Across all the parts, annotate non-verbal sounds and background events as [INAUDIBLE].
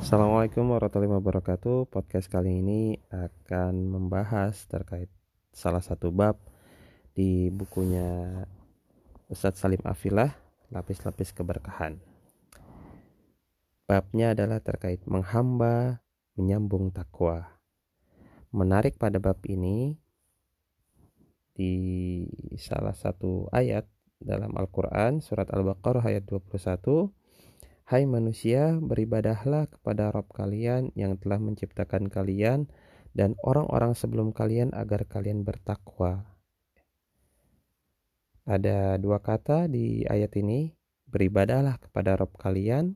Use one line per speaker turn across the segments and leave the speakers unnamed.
Assalamualaikum warahmatullahi wabarakatuh. Podcast kali ini akan membahas terkait salah satu bab di bukunya Ustadz Salim Afilah, Lapis-lapis keberkahan. Babnya adalah terkait menghamba, menyambung takwa. Menarik pada bab ini di salah satu ayat dalam Al-Qur'an surat Al-Baqarah ayat 21 Hai manusia, beribadahlah kepada Rob kalian yang telah menciptakan kalian dan orang-orang sebelum kalian agar kalian bertakwa. Ada dua kata di ayat ini, beribadahlah kepada Rob kalian,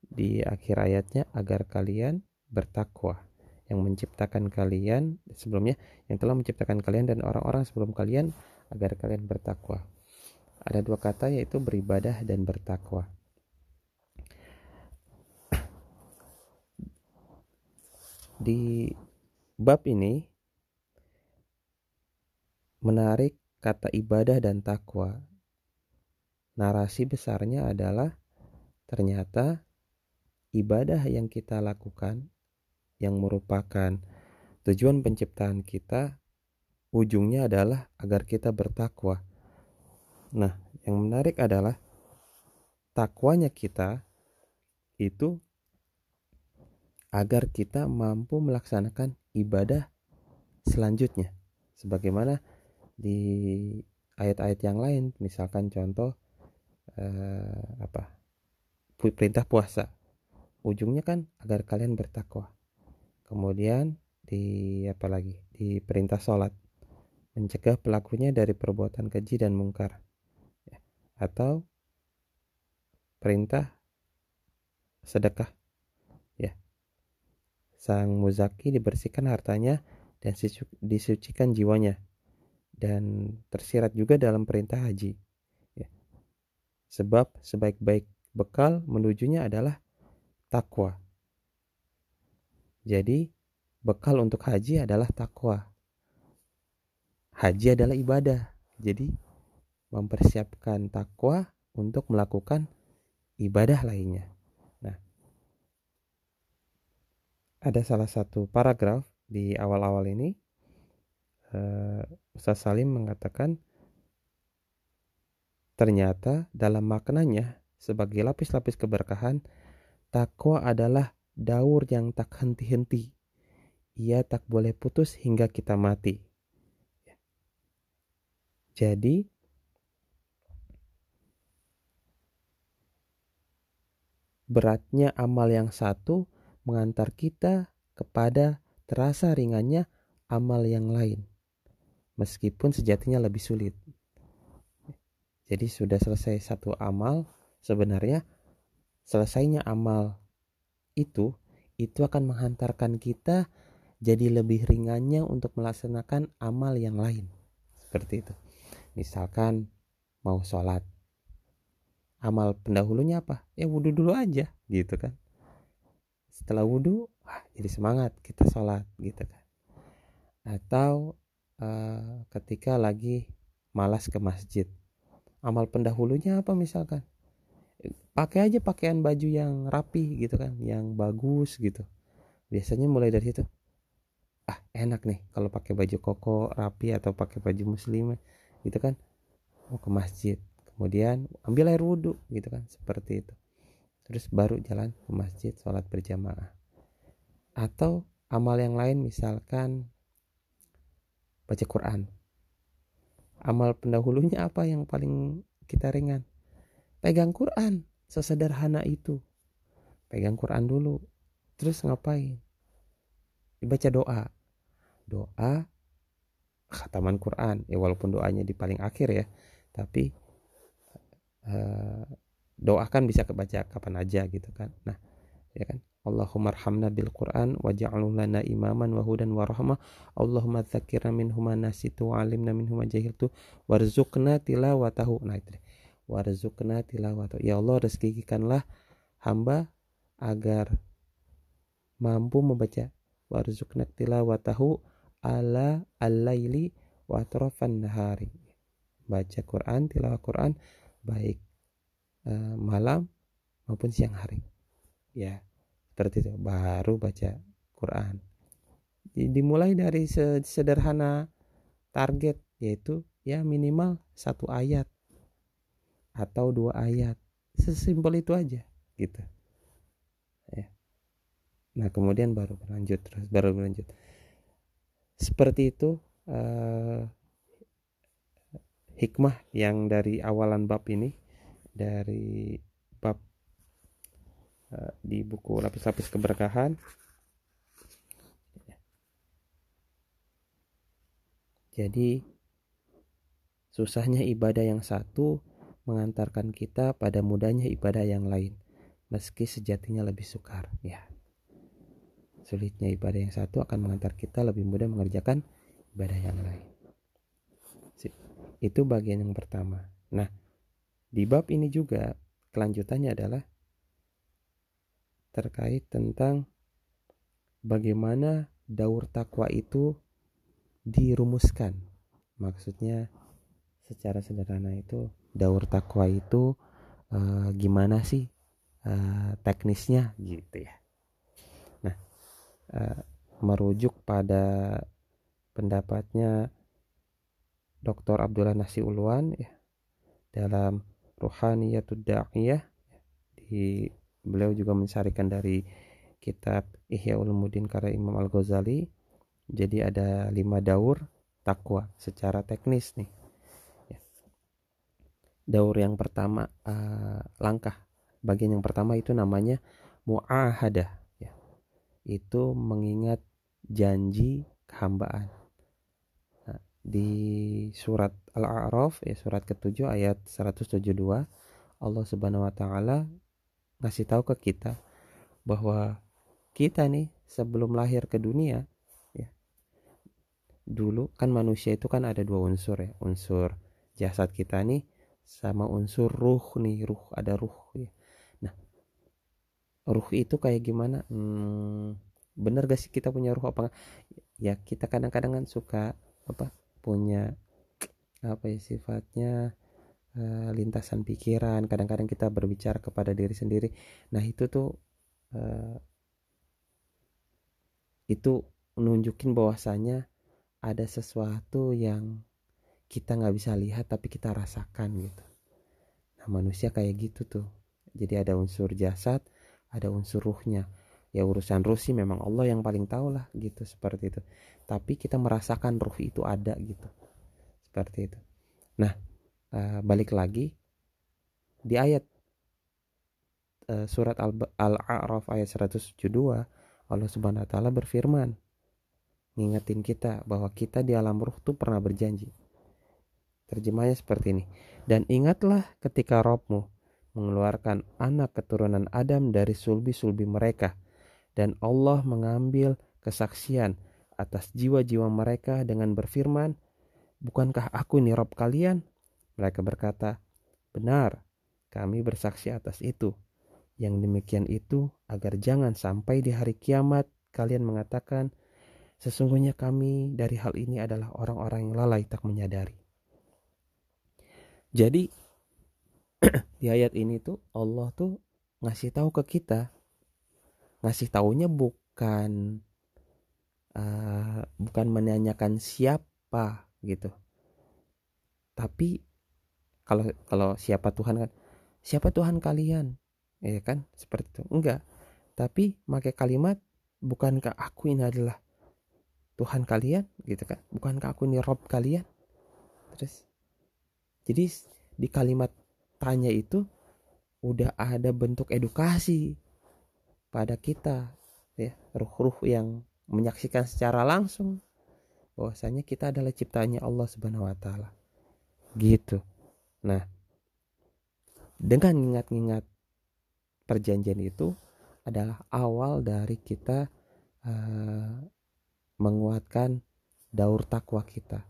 di akhir ayatnya agar kalian bertakwa. Yang menciptakan kalian sebelumnya, yang telah menciptakan kalian dan orang-orang sebelum kalian agar kalian bertakwa. Ada dua kata yaitu beribadah dan bertakwa. Di bab ini menarik kata ibadah dan takwa. Narasi besarnya adalah ternyata ibadah yang kita lakukan yang merupakan tujuan penciptaan kita ujungnya adalah agar kita bertakwa. Nah, yang menarik adalah takwanya kita itu agar kita mampu melaksanakan ibadah selanjutnya. Sebagaimana di ayat-ayat yang lain misalkan contoh eh, apa perintah puasa. Ujungnya kan agar kalian bertakwa. Kemudian di apa lagi di perintah sholat. Mencegah pelakunya dari perbuatan keji dan mungkar. Ya. atau perintah sedekah sang muzaki dibersihkan hartanya dan disucikan jiwanya dan tersirat juga dalam perintah haji. Ya. sebab sebaik-baik bekal menujunya adalah takwa. Jadi bekal untuk haji adalah takwa. Haji adalah ibadah. Jadi mempersiapkan takwa untuk melakukan ibadah lainnya ada salah satu paragraf di awal-awal ini uh, Ustaz Salim mengatakan ternyata dalam maknanya sebagai lapis-lapis keberkahan takwa adalah daur yang tak henti-henti. Ia tak boleh putus hingga kita mati. Jadi beratnya amal yang satu mengantar kita kepada terasa ringannya amal yang lain, meskipun sejatinya lebih sulit. Jadi sudah selesai satu amal, sebenarnya selesainya amal itu itu akan menghantarkan kita jadi lebih ringannya untuk melaksanakan amal yang lain. Seperti itu. Misalkan mau sholat. Amal pendahulunya apa? Ya wudhu dulu aja gitu kan setelah wudhu wah jadi semangat kita sholat gitu kan. Atau uh, ketika lagi malas ke masjid. Amal pendahulunya apa misalkan? Pakai aja pakaian baju yang rapi gitu kan yang bagus gitu. Biasanya mulai dari situ ah enak nih kalau pakai baju koko rapi atau pakai baju muslim gitu kan. Mau ke masjid. Kemudian ambil air wudhu gitu kan seperti itu terus baru jalan ke masjid sholat berjamaah. Atau amal yang lain misalkan baca Quran. Amal pendahulunya apa yang paling kita ringan? Pegang Quran sesederhana itu. Pegang Quran dulu terus ngapain? Dibaca doa. Doa khataman Quran. Ya walaupun doanya di paling akhir ya tapi uh, doa kan bisa kebaca kapan aja gitu kan. Nah ya kan? Allahumma arhamna bil Quran lana imaman wa hudan wa rahmah. Allahumma dzakirna minhu ma nasitu wa alimna minhu ma jahiltu. Warzuqna tilawatahu. Nah itu warzuqna tilawatahu. Ya Allah rezekikanlah hamba agar mampu membaca. Warzuqna tilawatahu ala al-laili wa atrafan nahari baca Quran tilawah Quran baik Eh, malam maupun siang hari. Ya seperti itu. Baru baca Quran. Dimulai dari sederhana target yaitu ya minimal satu ayat atau dua ayat. Sesimpel itu aja gitu. Ya. Nah kemudian baru berlanjut terus baru berlanjut. Seperti itu uh, hikmah yang dari awalan bab ini dari bab uh, di buku lapis-lapis keberkahan Jadi susahnya ibadah yang satu mengantarkan kita pada mudahnya ibadah yang lain meski sejatinya lebih sukar ya. Sulitnya ibadah yang satu akan mengantar kita lebih mudah mengerjakan ibadah yang lain. Itu bagian yang pertama. Nah, di bab ini juga kelanjutannya adalah terkait tentang bagaimana daur takwa itu dirumuskan maksudnya secara sederhana itu daur takwa itu uh, gimana sih uh, teknisnya gitu ya nah uh, merujuk pada pendapatnya Dr. Abdullah Nasi Ulwan ya dalam Ruhaniyatud Da'iyah di beliau juga mensarikan dari kitab Ihya Ulumuddin karya Imam Al-Ghazali jadi ada lima daur takwa secara teknis nih. Ya. Daur yang pertama uh, langkah bagian yang pertama itu namanya muahadah ya. Itu mengingat janji kehambaan. Di surat Al-A'raf ya surat ketujuh ayat 172 Allah Subhanahu wa taala ngasih tahu ke kita bahwa kita nih sebelum lahir ke dunia dulu kan manusia itu kan ada dua unsur ya unsur jasad kita nih sama unsur ruh nih ruh ada ruh ya. Nah ruh itu kayak gimana? Hmm, bener gak sih kita punya ruh apa ya kita kadang-kadang kan suka apa punya apa ya sifatnya uh, lintasan pikiran. Kadang-kadang kita berbicara kepada diri sendiri. Nah itu tuh uh, itu nunjukin bahwasanya ada sesuatu yang kita nggak bisa lihat tapi kita rasakan gitu. Nah manusia kayak gitu tuh. Jadi ada unsur jasad ada unsur ruhnya. Ya urusan ruh sih memang Allah yang paling tahu lah gitu seperti itu tapi kita merasakan ruh itu ada gitu seperti itu nah uh, balik lagi di ayat uh, surat Al-A'raf ayat 172 Allah Subhanahu wa taala berfirman ngingetin kita bahwa kita di alam ruh tuh pernah berjanji. Terjemahnya seperti ini. Dan ingatlah ketika Robmu mengeluarkan anak keturunan Adam dari sulbi-sulbi mereka. Dan Allah mengambil kesaksian atas jiwa-jiwa mereka dengan berfirman, Bukankah aku ini Rob kalian? Mereka berkata, Benar, kami bersaksi atas itu. Yang demikian itu agar jangan sampai di hari kiamat kalian mengatakan, Sesungguhnya kami dari hal ini adalah orang-orang yang lalai tak menyadari. Jadi [CLEARS THROAT] di ayat ini tuh Allah tuh ngasih tahu ke kita, ngasih taunya bukan uh, bukan menanyakan siapa gitu, tapi kalau kalau siapa Tuhan kan, siapa Tuhan kalian, ya kan seperti itu. Enggak, tapi pakai kalimat bukankah aku ini adalah Tuhan kalian? gitu kan. Bukankah aku ini Rob kalian? Terus jadi di kalimat tanya itu udah ada bentuk edukasi pada kita ya. Ruh-ruh yang menyaksikan secara langsung bahwasanya kita adalah ciptaannya Allah Subhanahu wa taala. Gitu. Nah dengan ingat-ingat perjanjian itu adalah awal dari kita uh, menguatkan daur takwa kita.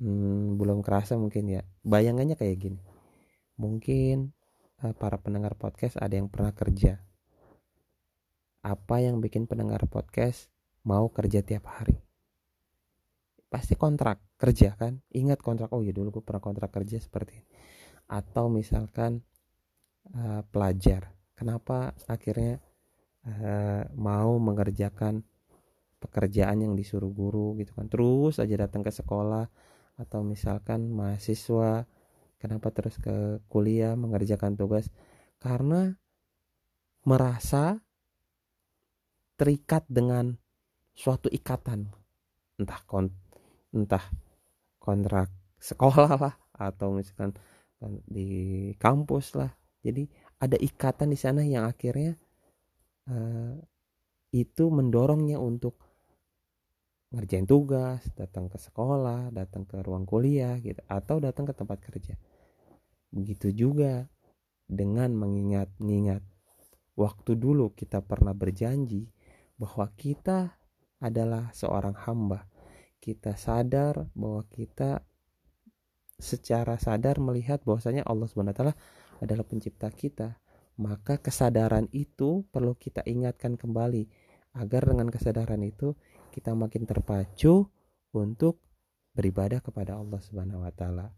Hmm, belum kerasa mungkin ya. Bayangannya kayak gini. Mungkin uh, para pendengar podcast ada yang pernah kerja apa yang bikin pendengar podcast mau kerja tiap hari? Pasti kontrak kerja kan? Ingat kontrak oh ya dulu gue pernah kontrak kerja seperti ini. Atau misalkan uh, pelajar. Kenapa akhirnya uh, mau mengerjakan pekerjaan yang disuruh guru gitu kan? Terus aja datang ke sekolah atau misalkan mahasiswa kenapa terus ke kuliah mengerjakan tugas? Karena merasa terikat dengan suatu ikatan entah kon entah kontrak sekolah lah atau misalkan di kampus lah jadi ada ikatan di sana yang akhirnya uh, itu mendorongnya untuk ngerjain tugas, datang ke sekolah, datang ke ruang kuliah gitu atau datang ke tempat kerja. Begitu juga dengan mengingat-ingat waktu dulu kita pernah berjanji bahwa kita adalah seorang hamba. Kita sadar bahwa kita secara sadar melihat bahwasanya Allah SWT adalah pencipta kita, maka kesadaran itu perlu kita ingatkan kembali agar dengan kesadaran itu kita makin terpacu untuk beribadah kepada Allah Subhanahu wa taala.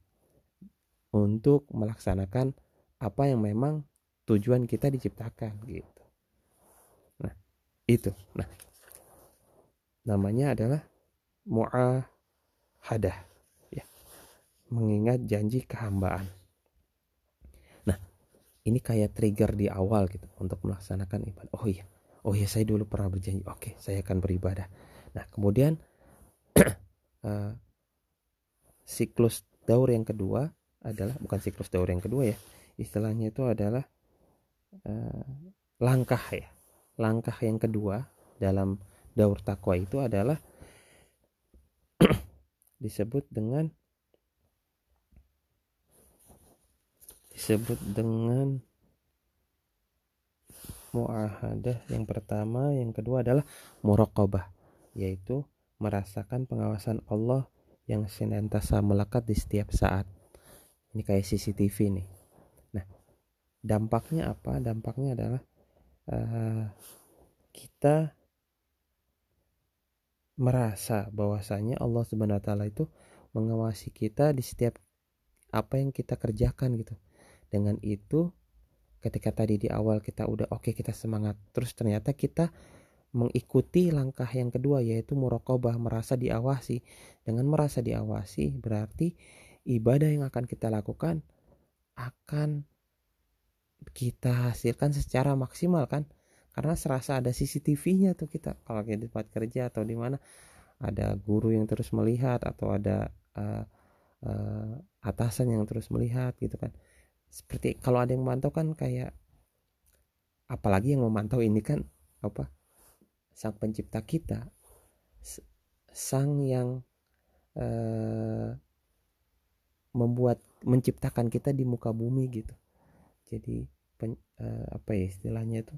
Untuk melaksanakan apa yang memang tujuan kita diciptakan gitu. Itu. Nah, namanya adalah muahadah ya. Mengingat janji kehambaan. Nah, ini kayak trigger di awal gitu untuk melaksanakan ibadah. Oh iya. Oh iya, saya dulu pernah berjanji. Oke, saya akan beribadah Nah, kemudian uh, [CLEARS THROAT] siklus daur yang kedua adalah bukan siklus daur yang kedua ya. Istilahnya itu adalah uh, langkah ya. Langkah yang kedua dalam daur takwa itu adalah [CLEARS THROAT] disebut dengan disebut dengan muahadah yang pertama yang kedua adalah muraqabah yaitu merasakan pengawasan Allah yang senantiasa melekat di setiap saat. Ini kayak CCTV nih. Nah, dampaknya apa? Dampaknya adalah uh, kita merasa bahwasanya Allah Subhanahu wa taala itu mengawasi kita di setiap apa yang kita kerjakan gitu. Dengan itu ketika tadi di awal kita udah oke okay, kita semangat terus ternyata kita mengikuti langkah yang kedua yaitu murokobah merasa diawasi dengan merasa diawasi berarti ibadah yang akan kita lakukan akan kita hasilkan secara maksimal kan? Karena serasa ada CCTV-nya tuh kita. Kalau di tempat kerja atau di mana ada guru yang terus melihat atau ada uh, uh, atasan yang terus melihat gitu kan. Seperti kalau ada yang memantau kan kayak apalagi yang memantau ini kan apa sang pencipta kita. Sang yang uh, membuat menciptakan kita di muka bumi gitu jadi pen, uh, apa ya istilahnya itu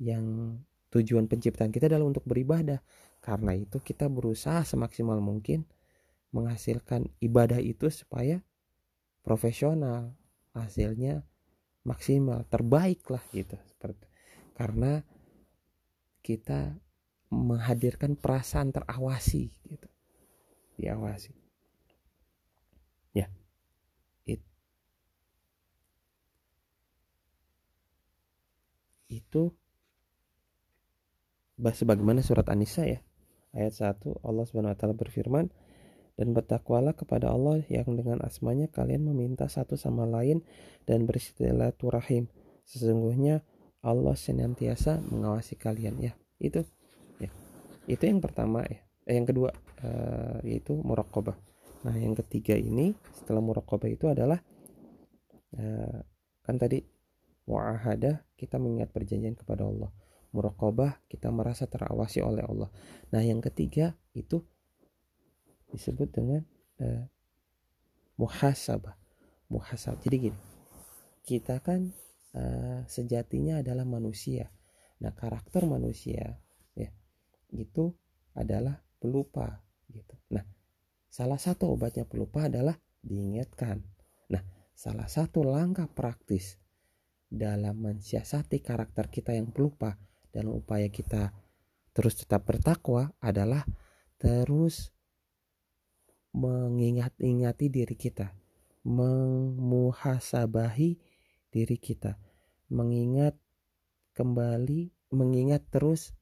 yang tujuan penciptaan kita adalah untuk beribadah. Karena itu kita berusaha semaksimal mungkin menghasilkan ibadah itu supaya profesional hasilnya maksimal terbaik lah gitu seperti karena kita menghadirkan perasaan terawasi gitu. Diawasi ya It, itu sebagaimana surat An-Nisa ya. Ayat 1 Allah Subhanahu wa taala berfirman dan bertakwalah kepada Allah yang dengan asmanya kalian meminta satu sama lain dan bersilaturahim. Sesungguhnya Allah senantiasa mengawasi kalian ya. Itu ya. Itu yang pertama ya. Eh, yang kedua uh, yaitu muraqabah nah yang ketiga ini setelah muraqabah itu adalah uh, kan tadi muahadah kita mengingat perjanjian kepada Allah muraqabah kita merasa terawasi oleh Allah nah yang ketiga itu disebut dengan uh, muhasabah muhasabah jadi gini kita kan uh, sejatinya adalah manusia. Nah, karakter manusia ya itu adalah pelupa gitu. Nah, salah satu obatnya pelupa adalah diingatkan. Nah, salah satu langkah praktis dalam mensiasati karakter kita yang pelupa dalam upaya kita terus tetap bertakwa adalah terus mengingat-ingati diri kita, memuhasabahi diri kita, mengingat kembali mengingat terus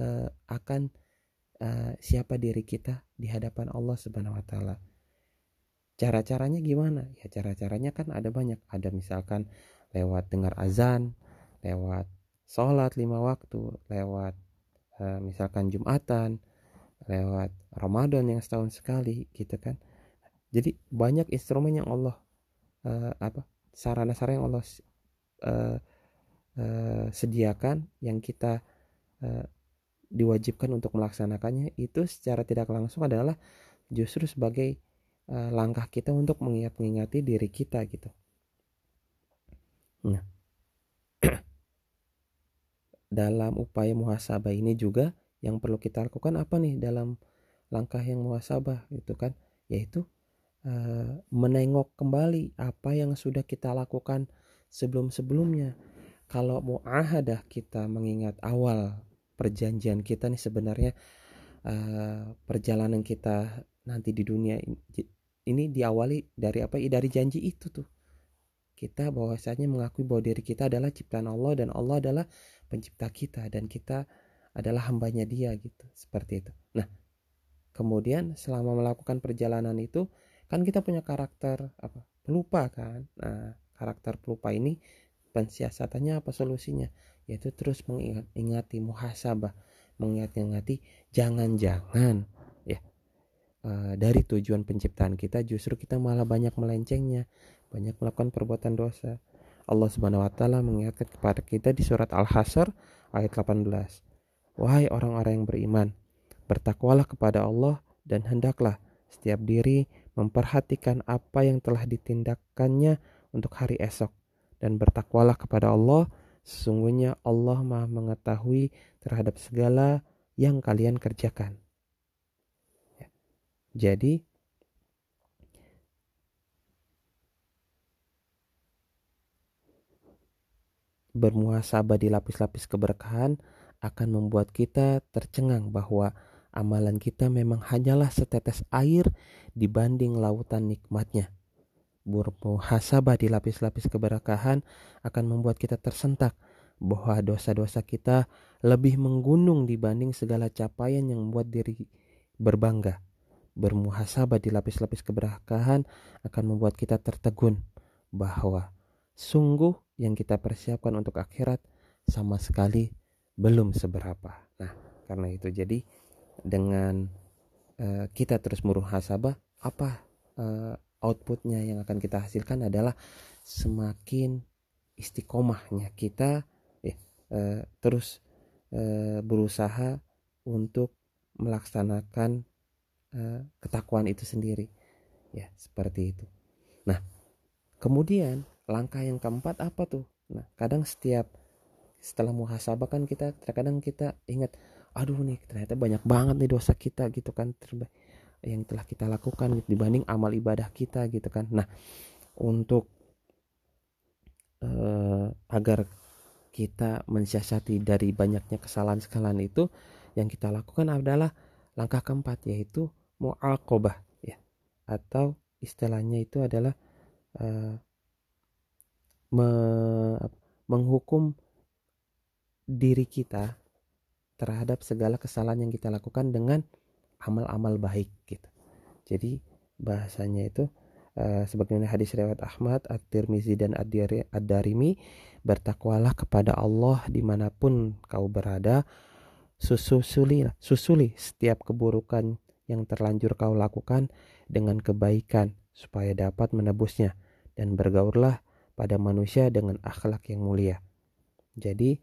uh, akan uh, siapa diri kita di hadapan Allah Subhanahu wa taala. Cara-caranya gimana? Ya cara-caranya kan ada banyak. Ada misalkan lewat dengar azan, lewat sholat lima waktu, lewat uh, misalkan Jumatan, lewat Ramadan yang setahun sekali gitu kan. Jadi banyak instrumen yang Allah uh, apa sarana-sarana yang Allah uh, uh, sediakan yang kita uh, diwajibkan untuk melaksanakannya itu secara tidak langsung adalah justru sebagai uh, langkah kita untuk mengingat-ingati diri kita gitu. Nah, [CLEARS THROAT] dalam upaya muhasabah ini juga yang perlu kita lakukan apa nih dalam langkah yang muhasabah itu kan yaitu uh, menengok kembali apa yang sudah kita lakukan sebelum-sebelumnya kalau muahadah kita mengingat awal perjanjian kita nih sebenarnya uh, perjalanan kita nanti di dunia ini, ini diawali dari apa? Dari janji itu tuh. Kita bahwasanya mengakui bahwa diri kita adalah ciptaan Allah dan Allah adalah pencipta kita dan kita adalah hambanya dia gitu seperti itu. Nah, kemudian selama melakukan perjalanan itu kan kita punya karakter apa? Pelupa kan. Nah, karakter pelupa ini pensiasatannya apa solusinya yaitu terus mengingati muhasabah mengingati jangan-jangan ya uh, dari tujuan penciptaan kita justru kita malah banyak melencengnya banyak melakukan perbuatan dosa. Allah Subhanahu wa taala mengingatkan kepada kita di surat Al-Hasr ayat 18 wahai orang-orang yang beriman bertakwalah kepada Allah dan hendaklah setiap diri memperhatikan apa yang telah ditindakkannya untuk hari esok. Dan bertakwalah kepada Allah sesungguhnya Allah Maha mengetahui terhadap segala yang kalian kerjakan. Ya. jadi bermuasabah di lapis-lapis keberkahan akan membuat kita tercengang bahwa amalan kita memang hanyalah setetes air dibanding lautan nikmatnya bermuhasabah di lapis-lapis keberkahan akan membuat kita tersentak bahwa dosa-dosa kita lebih menggunung dibanding segala capaian yang membuat diri berbangga. Bermuhasabah di lapis-lapis keberkahan akan membuat kita tertegun bahwa sungguh yang kita persiapkan untuk akhirat sama sekali belum seberapa. Nah, karena itu jadi dengan uh, kita terus muhasabah apa uh, outputnya yang akan kita hasilkan adalah semakin istiqomahnya kita eh, eh, terus eh, berusaha untuk melaksanakan ketakwaan itu sendiri ya seperti itu nah kemudian langkah yang keempat apa tuh? Nah kadang setiap setelah muhasabah kan kita terkadang kita ingat aduh nih ternyata banyak banget nih dosa kita gitu kan terbaik yang telah kita lakukan dibanding amal ibadah kita gitu kan. Nah untuk uh, agar kita mensiasati dari banyaknya kesalahan-kesalahan itu yang kita lakukan adalah langkah keempat yaitu mu'aqobah ya. Atau istilahnya itu adalah uh, me, menghukum diri kita terhadap segala kesalahan yang kita lakukan dengan amal-amal baik gitu. Jadi bahasanya itu uh, sebagaimana hadis riwayat Ahmad, At-Tirmizi dan Ad-Darimi bertakwalah kepada Allah di mana pun kau berada susuli susuli setiap keburukan yang terlanjur kau lakukan dengan kebaikan supaya dapat menebusnya dan bergaullah pada manusia dengan akhlak yang mulia. Jadi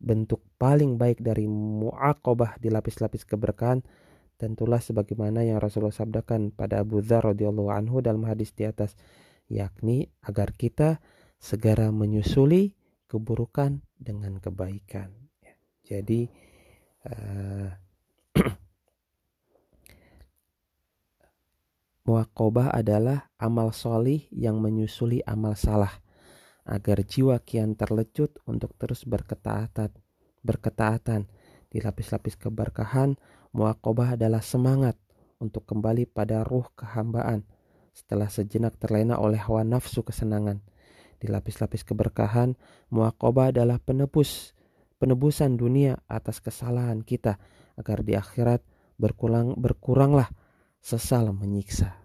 bentuk paling baik dari mu'aqobah di lapis-lapis keberkahan tentulah sebagaimana yang Rasulullah sabdakan pada Abu Dzar radhiyallahu anhu dalam hadis di atas yakni agar kita segera menyusuli keburukan dengan kebaikan jadi uh, muakobah adalah amal solih yang menyusuli amal salah agar jiwa kian terlecut untuk terus berketaatan berketaatan di lapis-lapis keberkahan Muakobah adalah semangat untuk kembali pada ruh kehambaan setelah sejenak terlena oleh hawa nafsu kesenangan. Di lapis-lapis keberkahan, muakobah adalah penebus penebusan dunia atas kesalahan kita agar di akhirat berkurang berkuranglah sesal menyiksa.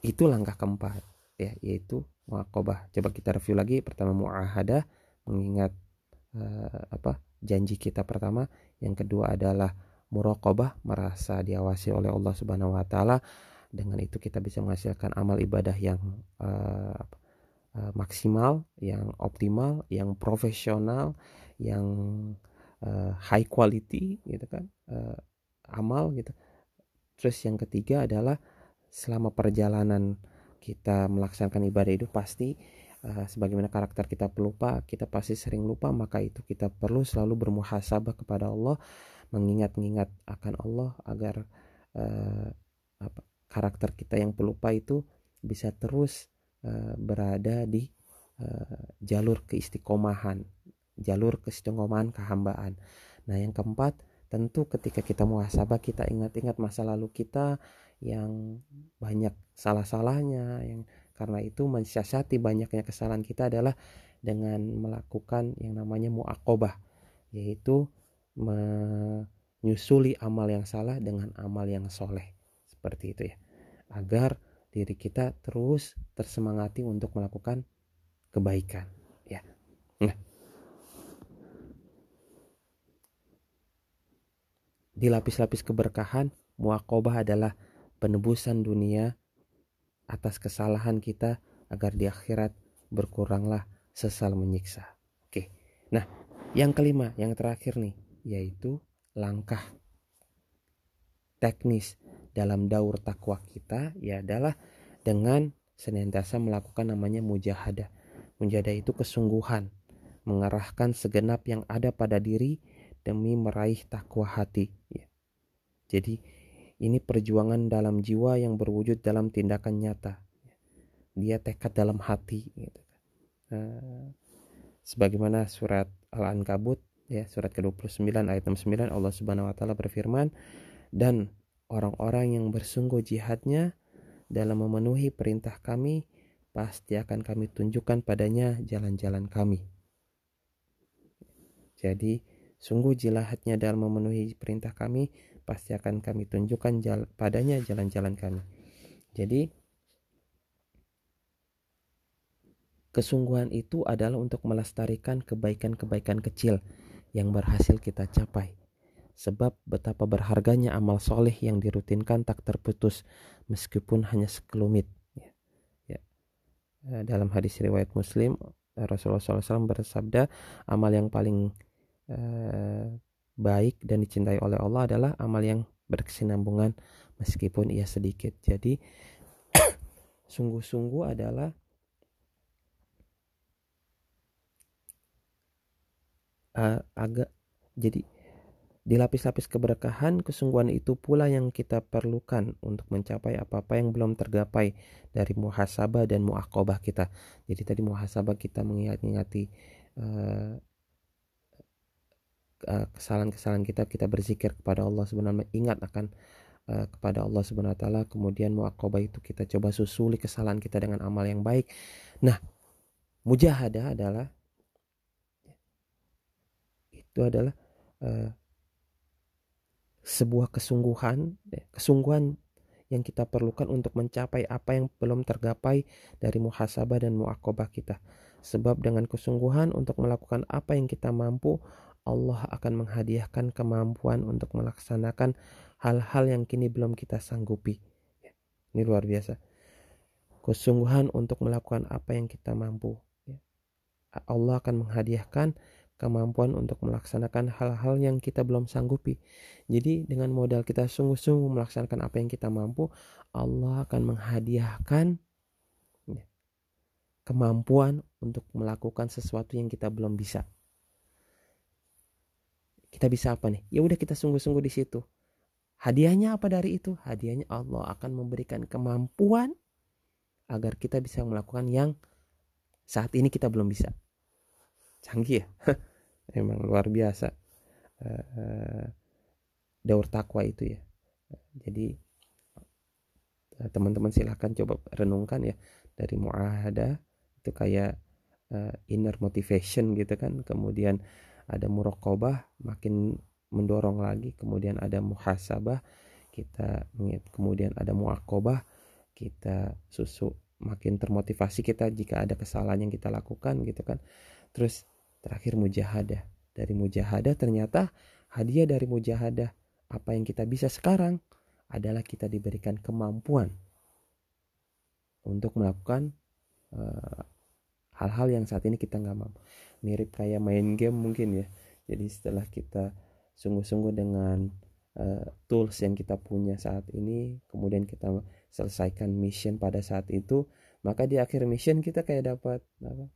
Itu langkah keempat ya yaitu muakobah. Coba kita review lagi. Pertama muahadah mengingat uh, apa janji kita pertama. Yang kedua adalah muraqabah merasa diawasi oleh Allah Subhanahu wa taala. Dengan itu kita bisa menghasilkan amal ibadah yang uh, maksimal, yang optimal, yang profesional, yang uh, high quality gitu kan. Uh, amal gitu. Terus yang ketiga adalah selama perjalanan kita melaksanakan ibadah itu pasti uh, sebagaimana karakter kita pelupa, kita pasti sering lupa, maka itu kita perlu selalu bermuhasabah kepada Allah, mengingat-ingat akan Allah agar uh, apa, karakter kita yang pelupa itu bisa terus uh, berada di uh, jalur keistiqomahan, jalur keistiqomahan kehambaan. Nah, yang keempat, tentu ketika kita muhasabah kita ingat-ingat masa lalu kita yang banyak salah-salahnya yang karena itu mensiasati banyaknya kesalahan kita adalah dengan melakukan yang namanya muakobah yaitu menyusuli amal yang salah dengan amal yang soleh. Seperti itu ya. Agar diri kita terus tersemangati untuk melakukan kebaikan. Ya. Nah di lapis-lapis keberkahan muakobah adalah penebusan dunia atas kesalahan kita agar di akhirat berkuranglah sesal menyiksa. Oke. Nah, yang kelima, yang terakhir nih, yaitu langkah teknis dalam daur takwa kita ya adalah dengan senantiasa melakukan namanya mujahadah. Mujahadah itu kesungguhan, mengarahkan segenap yang ada pada diri demi meraih takwa hati. Ya. Jadi ini perjuangan dalam jiwa yang berwujud dalam tindakan nyata. Dia tekad dalam hati. Gitu. Uh, sebagaimana surat Al-Ankabut ya surat ke-29 ayat 69 Allah Subhanahu wa taala berfirman dan orang-orang yang bersungguh jihadnya dalam memenuhi perintah kami pasti akan kami tunjukkan padanya jalan-jalan kami. Jadi sungguh jihadnya dalam memenuhi perintah kami pasti akan kami tunjukkan jala, padanya jalan-jalan kami. Jadi kesungguhan itu adalah untuk melestarikan kebaikan-kebaikan kecil yang berhasil kita capai. Sebab betapa berharganya amal soleh yang dirutinkan tak terputus meskipun hanya sekelumit. Ya. Ya. Eh, dalam hadis riwayat Muslim Rasulullah SAW bersabda amal yang paling uh, baik dan dicintai oleh Allah adalah amal yang berkesinambungan meskipun ia sedikit. Jadi [COUGHS] sungguh-sungguh adalah uh, agak jadi di lapis-lapis keberkahan kesungguhan itu pula yang kita perlukan untuk mencapai apa-apa yang belum tergapai dari muhasabah dan muakobah kita. Jadi tadi muhasabah kita mengingat-ingati Eh, kesalahan-kesalahan kita kita berzikir kepada Allah sebenarnya ingat akan uh, kepada Allah Subhanahu wa taala kemudian muaqabah itu kita coba susuli kesalahan kita dengan amal yang baik nah mujahadah adalah itu adalah uh, sebuah kesungguhan kesungguhan yang kita perlukan untuk mencapai apa yang belum tergapai dari muhasabah dan muakobah kita. Sebab dengan kesungguhan untuk melakukan apa yang kita mampu, Allah akan menghadiahkan kemampuan untuk melaksanakan hal-hal yang kini belum kita sanggupi. Ya, ini luar biasa. Kesungguhan untuk melakukan apa yang kita mampu. Ya. Allah akan menghadiahkan kemampuan untuk melaksanakan hal-hal yang kita belum sanggupi. Jadi dengan modal kita sungguh-sungguh melaksanakan apa yang kita mampu, Allah akan menghadiahkan ya, kemampuan untuk melakukan sesuatu yang kita belum bisa kita bisa apa nih? Ya udah kita sungguh-sungguh di situ. Hadiahnya apa dari itu? Hadiahnya Allah akan memberikan kemampuan agar kita bisa melakukan yang saat ini kita belum bisa. Canggih ya? [LAUGHS] Emang luar biasa. Uh, daur takwa itu ya. Jadi teman-teman silahkan coba renungkan ya. Dari muahada itu kayak uh, inner motivation gitu kan. Kemudian ada murokobah makin mendorong lagi kemudian ada muhasabah kita kemudian ada muakobah kita susu makin termotivasi kita jika ada kesalahan yang kita lakukan gitu kan. Terus terakhir mujahadah. Dari mujahadah ternyata hadiah dari mujahadah apa yang kita bisa sekarang adalah kita diberikan kemampuan untuk melakukan uh, hal-hal yang saat ini kita nggak mampu mirip kayak main game mungkin ya. Jadi setelah kita sungguh-sungguh dengan uh, tools yang kita punya saat ini kemudian kita selesaikan mission pada saat itu maka di akhir mission kita kayak dapat apa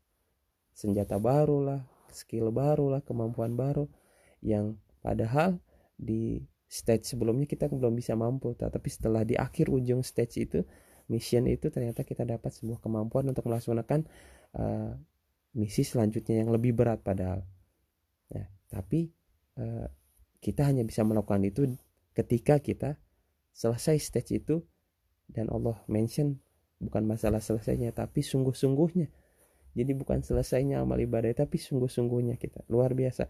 senjata baru lah skill baru lah kemampuan baru yang padahal di stage sebelumnya kita belum bisa mampu. Tapi setelah di akhir ujung stage itu mission itu ternyata kita dapat sebuah kemampuan untuk melaksanakan uh, misi selanjutnya yang lebih berat padahal. Ya tapi uh, kita hanya bisa melakukan itu ketika kita selesai stage itu dan Allah mention bukan masalah selesainya tapi sungguh-sungguhnya. Jadi bukan selesainya amal ibadah tapi sungguh-sungguhnya kita. Luar biasa.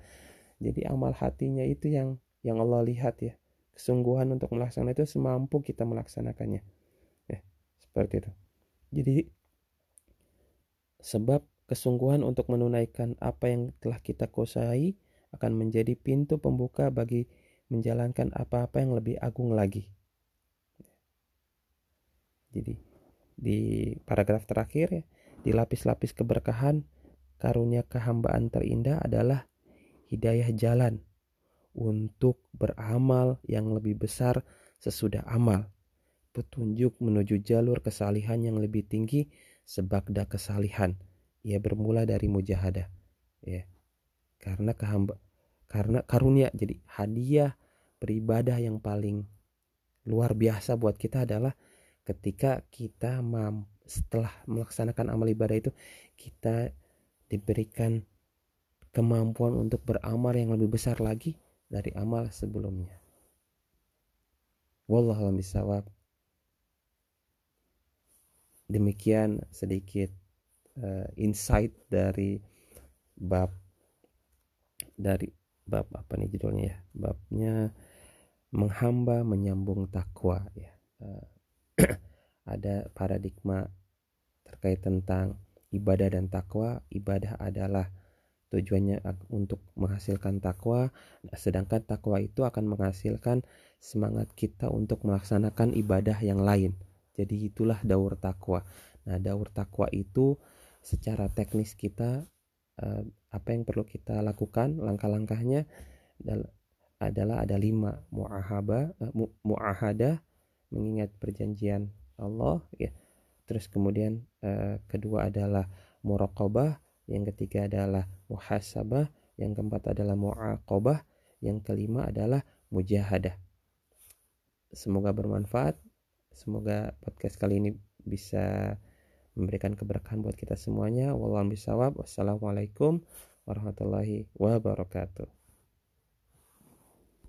Jadi amal hatinya itu yang yang Allah lihat ya. Kesungguhan untuk melaksanakan itu semampu kita melaksanakannya. ya seperti itu jadi sebab kesungguhan untuk menunaikan apa yang telah kita kuasai akan menjadi pintu pembuka bagi menjalankan apa-apa yang lebih agung lagi jadi di paragraf terakhir ya di lapis-lapis keberkahan karunia kehambaan terindah adalah hidayah jalan untuk beramal yang lebih besar sesudah amal. Petunjuk menuju jalur kesalihan yang lebih tinggi sebagda kesalihan. Ia bermula dari mujahadah. Ya. Karena kehamba karena karunia jadi hadiah beribadah yang paling luar biasa buat kita adalah ketika kita setelah melaksanakan amal ibadah itu kita diberikan kemampuan untuk beramal yang lebih besar lagi dari amal sebelumnya. Wallahualam bisawab. Demikian sedikit uh, insight dari bab dari bab apa nih judulnya ya? Babnya menghamba menyambung takwa ya. Uh, [CLEARS THROAT] ada paradigma terkait tentang ibadah dan takwa. Ibadah adalah tujuannya untuk menghasilkan takwa sedangkan takwa itu akan menghasilkan semangat kita untuk melaksanakan ibadah yang lain jadi itulah daur takwa nah daur takwa itu secara teknis kita eh, apa yang perlu kita lakukan langkah-langkahnya adalah ada lima muahaba eh, muahada mengingat perjanjian Allah ya terus kemudian eh, kedua adalah muraqabah yang ketiga adalah muhasabah, yang keempat adalah muaqabah, yang kelima adalah mujahadah. Semoga bermanfaat. Semoga podcast kali ini bisa memberikan keberkahan buat kita semuanya. Wallahualam bisawab. Wassalamualaikum warahmatullahi wabarakatuh.